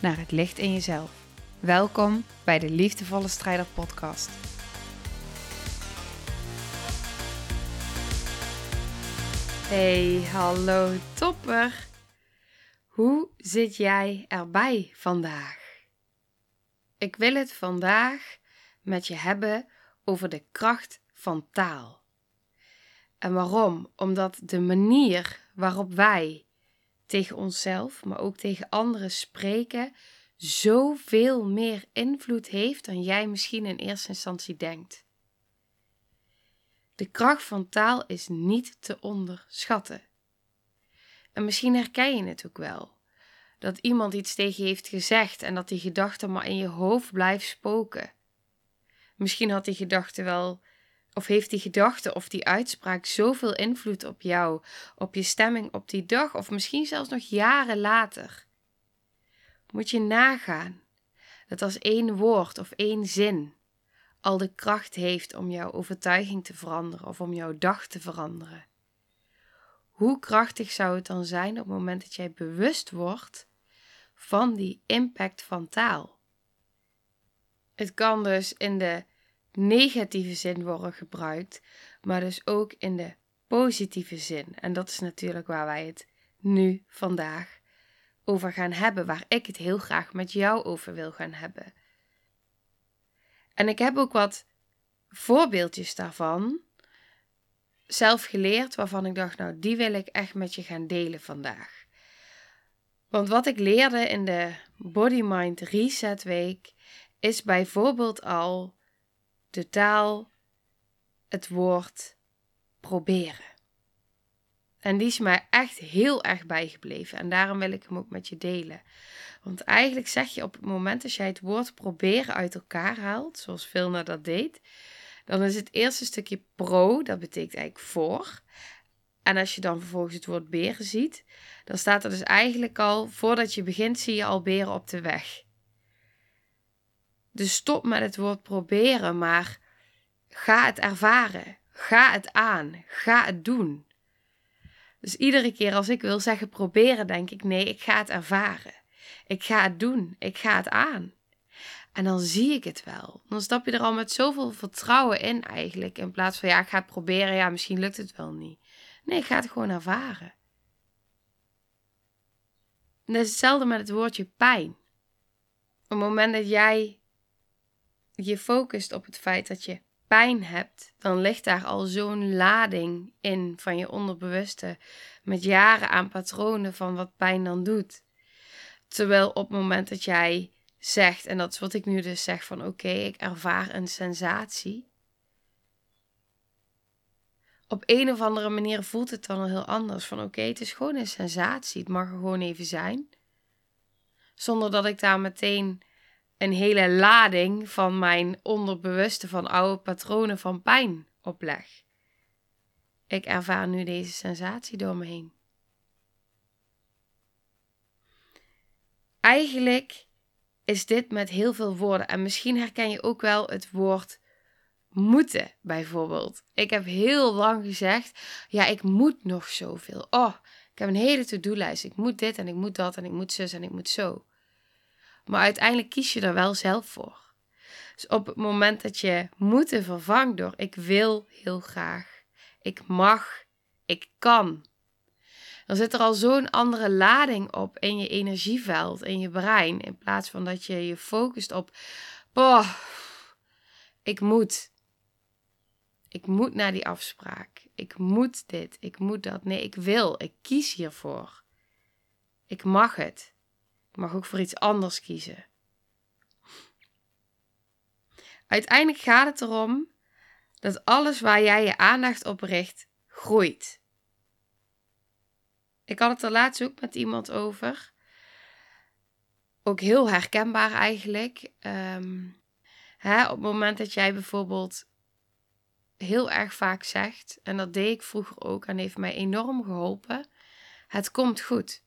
naar het licht in jezelf. Welkom bij de Liefdevolle Strijder Podcast. Hey, hallo topper. Hoe zit jij erbij vandaag? Ik wil het vandaag met je hebben over de kracht van taal. En waarom? Omdat de manier waarop wij tegen onszelf, maar ook tegen anderen spreken, zoveel meer invloed heeft dan jij misschien in eerste instantie denkt. De kracht van taal is niet te onderschatten. En misschien herken je het ook wel. Dat iemand iets tegen je heeft gezegd en dat die gedachte maar in je hoofd blijft spoken. Misschien had die gedachte wel, of heeft die gedachte of die uitspraak zoveel invloed op jou, op je stemming op die dag, of misschien zelfs nog jaren later. Moet je nagaan dat als één woord of één zin al de kracht heeft om jouw overtuiging te veranderen of om jouw dag te veranderen. Hoe krachtig zou het dan zijn op het moment dat jij bewust wordt van die impact van taal? Het kan dus in de negatieve zin worden gebruikt, maar dus ook in de positieve zin. En dat is natuurlijk waar wij het nu vandaag over gaan hebben, waar ik het heel graag met jou over wil gaan hebben. En ik heb ook wat voorbeeldjes daarvan zelf geleerd, waarvan ik dacht, nou, die wil ik echt met je gaan delen vandaag. Want wat ik leerde in de Body Mind Reset Week is bijvoorbeeld al de taal, het woord proberen. En die is mij echt heel erg bijgebleven. En daarom wil ik hem ook met je delen. Want eigenlijk zeg je op het moment dat jij het woord proberen uit elkaar haalt, zoals Vilna dat deed, dan is het eerste stukje pro, dat betekent eigenlijk voor. En als je dan vervolgens het woord beren ziet, dan staat er dus eigenlijk al, voordat je begint, zie je al beren op de weg. Dus stop met het woord proberen, maar ga het ervaren. Ga het aan. Ga het doen. Dus iedere keer als ik wil zeggen proberen, denk ik nee, ik ga het ervaren. Ik ga het doen. Ik ga het aan. En dan zie ik het wel. Dan stap je er al met zoveel vertrouwen in eigenlijk. In plaats van ja, ik ga het proberen. Ja, misschien lukt het wel niet. Nee, ik ga het gewoon ervaren. En dat is hetzelfde met het woordje pijn. Op het moment dat jij je focust op het feit dat je pijn hebt, dan ligt daar al zo'n lading in van je onderbewuste met jaren aan patronen van wat pijn dan doet. Terwijl op het moment dat jij zegt, en dat is wat ik nu dus zeg van oké, ik ervaar een sensatie. Op een of andere manier voelt het dan al heel anders. Van oké, het is gewoon een sensatie. Het mag er gewoon even zijn. Zonder dat ik daar meteen een hele lading van mijn onderbewuste van oude patronen van pijn opleg. Ik ervaar nu deze sensatie door me heen. Eigenlijk is dit met heel veel woorden. En misschien herken je ook wel het woord moeten, bijvoorbeeld. Ik heb heel lang gezegd: ja, ik moet nog zoveel. Oh, ik heb een hele to-do-lijst. Ik moet dit en ik moet dat en ik moet zus en ik moet zo. Maar uiteindelijk kies je er wel zelf voor. Dus op het moment dat je moeten vervangt door ik wil heel graag, ik mag, ik kan, dan zit er al zo'n andere lading op in je energieveld, in je brein, in plaats van dat je je focust op, boah, ik moet. Ik moet naar die afspraak. Ik moet dit. Ik moet dat. Nee, ik wil. Ik kies hiervoor. Ik mag het. Mag ook voor iets anders kiezen. Uiteindelijk gaat het erom dat alles waar jij je aandacht op richt, groeit. Ik had het er laatst ook met iemand over. ook heel herkenbaar eigenlijk. Ehm, hè, op het moment dat jij bijvoorbeeld heel erg vaak zegt, en dat deed ik vroeger ook en heeft mij enorm geholpen: Het komt goed.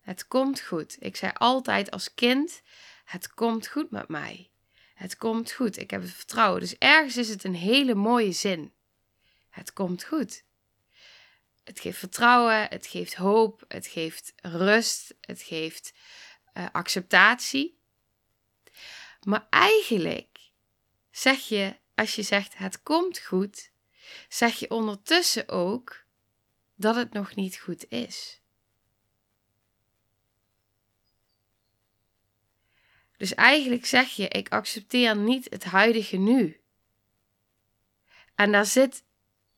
Het komt goed. Ik zei altijd als kind: Het komt goed met mij. Het komt goed. Ik heb het vertrouwen. Dus ergens is het een hele mooie zin. Het komt goed. Het geeft vertrouwen, het geeft hoop, het geeft rust, het geeft uh, acceptatie. Maar eigenlijk zeg je, als je zegt het komt goed, zeg je ondertussen ook dat het nog niet goed is. Dus eigenlijk zeg je: ik accepteer niet het huidige nu. En daar zit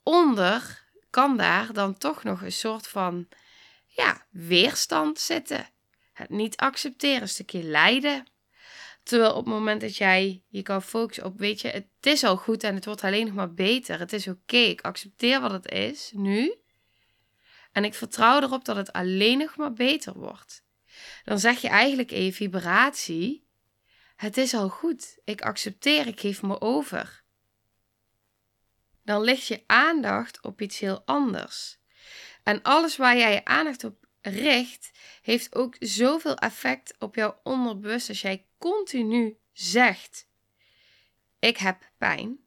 onder, kan daar dan toch nog een soort van ja, weerstand zitten. Het niet accepteren, een stukje lijden. Terwijl op het moment dat jij je kan focussen op, weet je, het is al goed en het wordt alleen nog maar beter. Het is oké, ik accepteer wat het is nu. En ik vertrouw erop dat het alleen nog maar beter wordt. Dan zeg je eigenlijk een vibratie. Het is al goed. Ik accepteer, ik geef me over. Dan ligt je aandacht op iets heel anders. En alles waar jij je aandacht op richt, heeft ook zoveel effect op jouw onderbewust als jij continu zegt: Ik heb pijn.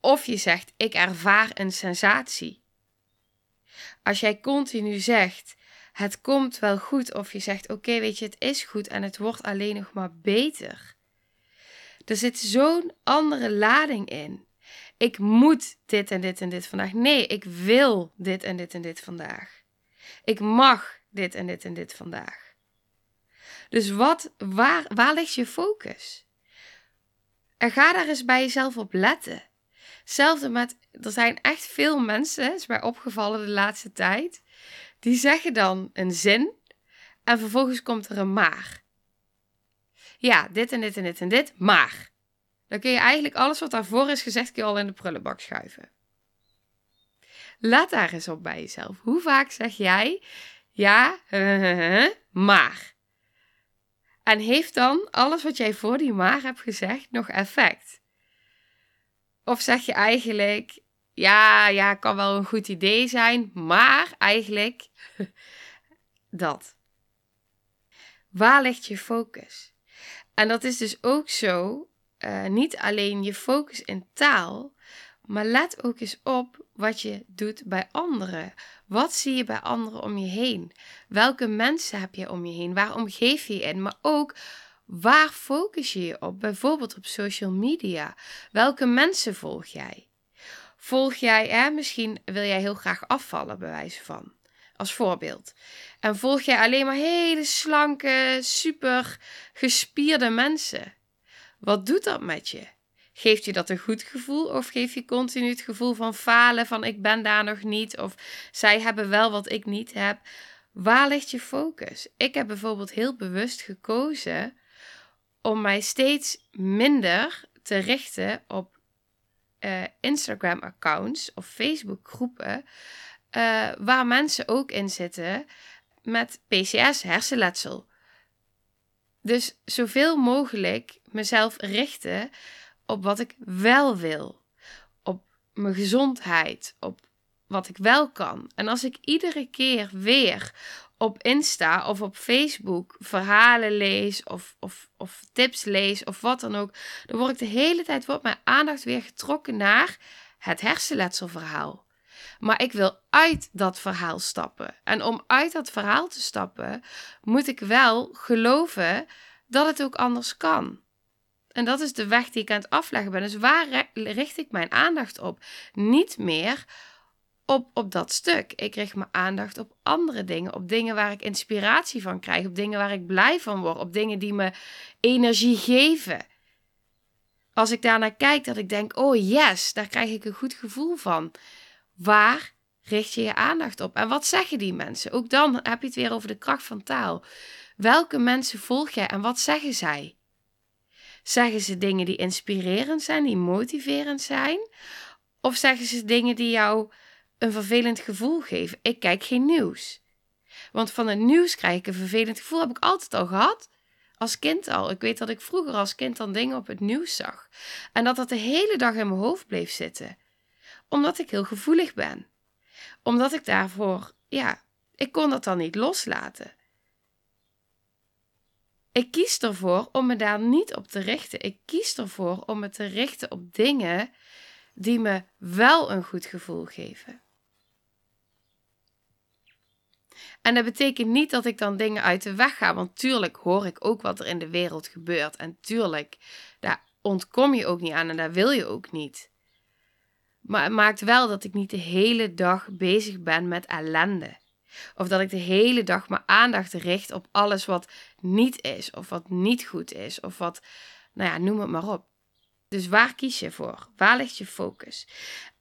Of je zegt: Ik ervaar een sensatie. Als jij continu zegt: Het komt wel goed, of je zegt: Oké, weet je, het is goed en het wordt alleen nog maar beter. Er zit zo'n andere lading in. Ik moet dit en dit en dit vandaag. Nee, ik wil dit en dit en dit vandaag. Ik mag dit en dit en dit vandaag. Dus wat, waar, waar ligt je focus? En ga daar eens bij jezelf op letten. Hetzelfde met, er zijn echt veel mensen, is mij opgevallen de laatste tijd, die zeggen dan een zin en vervolgens komt er een maar. Ja, dit en dit en dit en dit, maar. Dan kun je eigenlijk alles wat daarvoor is gezegd, kun je al in de prullenbak schuiven. Let daar eens op bij jezelf. Hoe vaak zeg jij ja, maar? En heeft dan alles wat jij voor die maar hebt gezegd nog effect? Of zeg je eigenlijk, ja, ja, kan wel een goed idee zijn, maar eigenlijk dat. Waar ligt je focus? En dat is dus ook zo, uh, niet alleen je focus in taal, maar let ook eens op wat je doet bij anderen. Wat zie je bij anderen om je heen? Welke mensen heb je om je heen? Waar omgeef je je in? Maar ook waar focus je je op? Bijvoorbeeld op social media. Welke mensen volg jij? Volg jij, hè, misschien wil jij heel graag afvallen, bij wijze van. Als voorbeeld. En volg jij alleen maar hele slanke, super gespierde mensen? Wat doet dat met je? Geeft je dat een goed gevoel of geef je continu het gevoel van falen, van ik ben daar nog niet of zij hebben wel wat ik niet heb? Waar ligt je focus? Ik heb bijvoorbeeld heel bewust gekozen om mij steeds minder te richten op uh, Instagram-accounts of Facebook-groepen uh, waar mensen ook in zitten met PCS, hersenletsel. Dus zoveel mogelijk mezelf richten op wat ik wel wil, op mijn gezondheid, op wat ik wel kan. En als ik iedere keer weer op Insta of op Facebook verhalen lees of, of, of tips lees of wat dan ook, dan word ik de hele tijd, wordt mijn aandacht weer getrokken naar het hersenletselverhaal. Maar ik wil uit dat verhaal stappen. En om uit dat verhaal te stappen, moet ik wel geloven dat het ook anders kan. En dat is de weg die ik aan het afleggen ben. Dus waar richt ik mijn aandacht op? Niet meer op, op dat stuk. Ik richt mijn aandacht op andere dingen. Op dingen waar ik inspiratie van krijg. Op dingen waar ik blij van word. Op dingen die me energie geven. Als ik daarnaar kijk, dat ik denk: oh yes, daar krijg ik een goed gevoel van. Waar richt je je aandacht op? En wat zeggen die mensen? Ook dan heb je het weer over de kracht van taal. Welke mensen volg jij en wat zeggen zij? Zeggen ze dingen die inspirerend zijn, die motiverend zijn? Of zeggen ze dingen die jou een vervelend gevoel geven? Ik kijk geen nieuws. Want van het nieuws krijg ik een vervelend gevoel. Heb ik altijd al gehad. Als kind al. Ik weet dat ik vroeger als kind dan dingen op het nieuws zag. En dat dat de hele dag in mijn hoofd bleef zitten. Omdat ik heel gevoelig ben. Omdat ik daarvoor, ja, ik kon dat dan niet loslaten. Ik kies ervoor om me daar niet op te richten. Ik kies ervoor om me te richten op dingen die me wel een goed gevoel geven. En dat betekent niet dat ik dan dingen uit de weg ga, want tuurlijk hoor ik ook wat er in de wereld gebeurt. En tuurlijk, daar ontkom je ook niet aan en daar wil je ook niet. Maar het maakt wel dat ik niet de hele dag bezig ben met ellende. Of dat ik de hele dag mijn aandacht richt op alles wat niet is, of wat niet goed is, of wat, nou ja, noem het maar op. Dus waar kies je voor? Waar ligt je focus?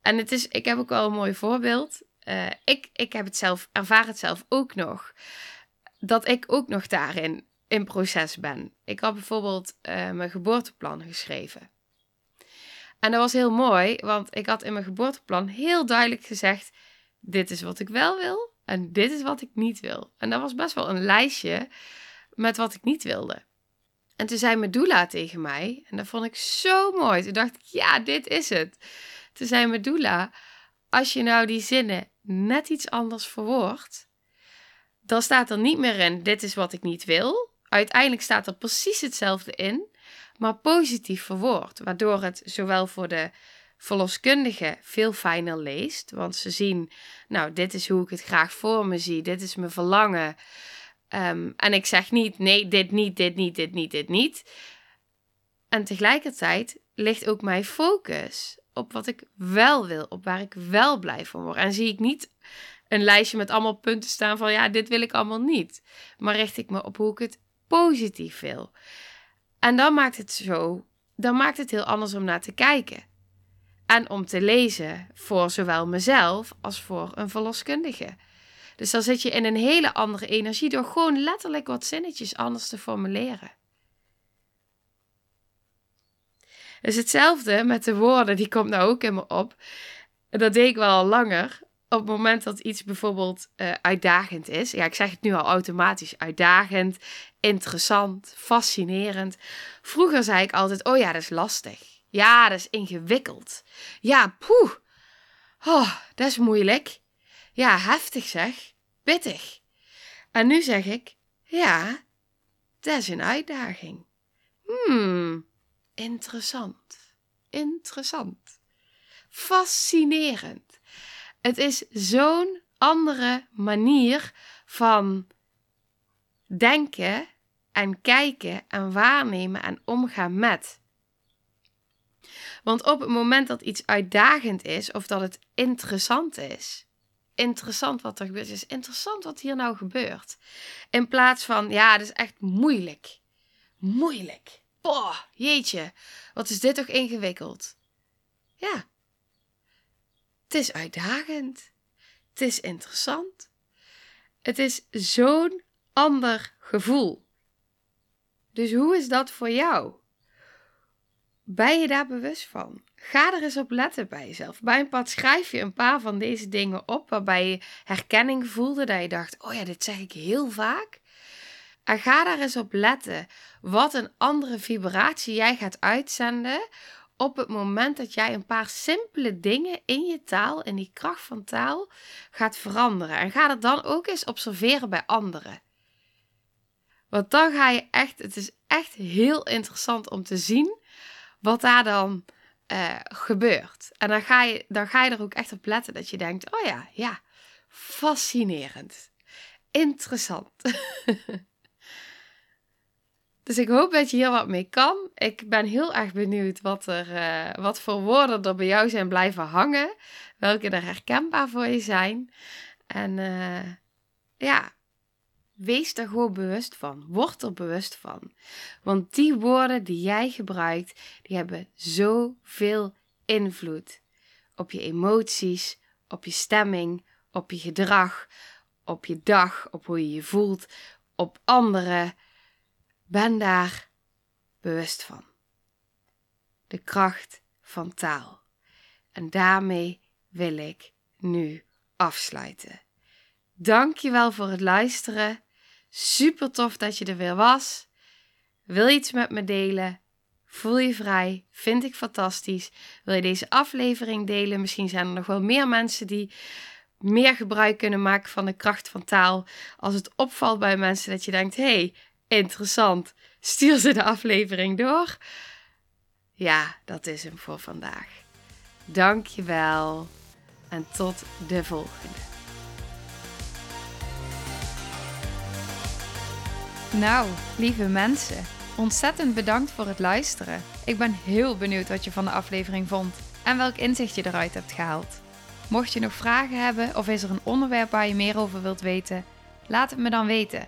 En het is, ik heb ook wel een mooi voorbeeld. Uh, ik, ik heb het zelf, ervaar het zelf ook nog. Dat ik ook nog daarin in proces ben. Ik had bijvoorbeeld uh, mijn geboorteplan geschreven. En dat was heel mooi, want ik had in mijn geboorteplan heel duidelijk gezegd: dit is wat ik wel wil en dit is wat ik niet wil. En dat was best wel een lijstje met wat ik niet wilde. En toen zei mijn doula tegen mij, en dat vond ik zo mooi. Toen dacht ik, ja, dit is het. Toen zei mijn doula, als je nou die zinnen net iets anders verwoordt, dan staat er niet meer in, dit is wat ik niet wil. Uiteindelijk staat er precies hetzelfde in, maar positief verwoord. Waardoor het zowel voor de verloskundige veel fijner leest. Want ze zien, nou, dit is hoe ik het graag voor me zie. Dit is mijn verlangen. Ehm, en ik zeg niet, nee, dit niet, dit niet, dit niet, dit niet. En tegelijkertijd ligt ook mijn focus op wat ik wel wil, op waar ik wel blij van word. En zie ik niet een lijstje met allemaal punten staan van ja, dit wil ik allemaal niet. Maar richt ik me op hoe ik het positief wil. En dan maakt het zo, dan maakt het heel anders om naar te kijken. En om te lezen voor zowel mezelf als voor een verloskundige. Dus dan zit je in een hele andere energie door gewoon letterlijk wat zinnetjes anders te formuleren. Dus hetzelfde met de woorden, die komt nou ook in me op. Dat deed ik wel al langer. Op het moment dat iets bijvoorbeeld uh, uitdagend is. Ja, ik zeg het nu al automatisch. Uitdagend, interessant, fascinerend. Vroeger zei ik altijd, oh ja, dat is lastig. Ja, dat is ingewikkeld. Ja, poeh. Oh, dat is moeilijk. Ja, heftig zeg. Pittig. En nu zeg ik, ja, dat is een uitdaging. Hmm, interessant. Interessant. Fascinerend. Het is zo'n andere manier van denken en kijken en waarnemen en omgaan met. Want op het moment dat iets uitdagend is of dat het interessant is, interessant wat er gebeurt, is interessant wat hier nou gebeurt. In plaats van, ja, het is echt moeilijk. Moeilijk. Boah, jeetje, wat is dit toch ingewikkeld? Ja, het is uitdagend. Het is interessant. Het is zo'n ander gevoel. Dus hoe is dat voor jou? Ben je daar bewust van? Ga er eens op letten bij jezelf. Bij een pad schrijf je een paar van deze dingen op waarbij je herkenning voelde, dat je dacht: oh ja, dit zeg ik heel vaak. En ga daar eens op letten wat een andere vibratie jij gaat uitzenden op het moment dat jij een paar simpele dingen in je taal, in die kracht van taal, gaat veranderen. En ga dat dan ook eens observeren bij anderen. Want dan ga je echt, het is echt heel interessant om te zien wat daar dan uh, gebeurt. En dan ga, je, dan ga je er ook echt op letten dat je denkt: oh ja, ja, fascinerend, interessant. dus ik hoop dat je hier wat mee kan. Ik ben heel erg benieuwd wat, er, uh, wat voor woorden er bij jou zijn blijven hangen, welke er herkenbaar voor je zijn. En uh, ja, Wees daar gewoon bewust van. Word er bewust van. Want die woorden die jij gebruikt, die hebben zoveel invloed op je emoties, op je stemming, op je gedrag, op je dag, op hoe je je voelt, op anderen. Ben daar bewust van. De kracht van taal. En daarmee wil ik nu afsluiten. Dankjewel voor het luisteren. Super tof dat je er weer was. Wil je iets met me delen? Voel je vrij. Vind ik fantastisch. Wil je deze aflevering delen? Misschien zijn er nog wel meer mensen die meer gebruik kunnen maken van de kracht van taal. Als het opvalt bij mensen dat je denkt: hey, interessant. Stuur ze de aflevering door. Ja, dat is hem voor vandaag. Dankjewel en tot de volgende. Nou, lieve mensen, ontzettend bedankt voor het luisteren. Ik ben heel benieuwd wat je van de aflevering vond en welk inzicht je eruit hebt gehaald. Mocht je nog vragen hebben of is er een onderwerp waar je meer over wilt weten, laat het me dan weten.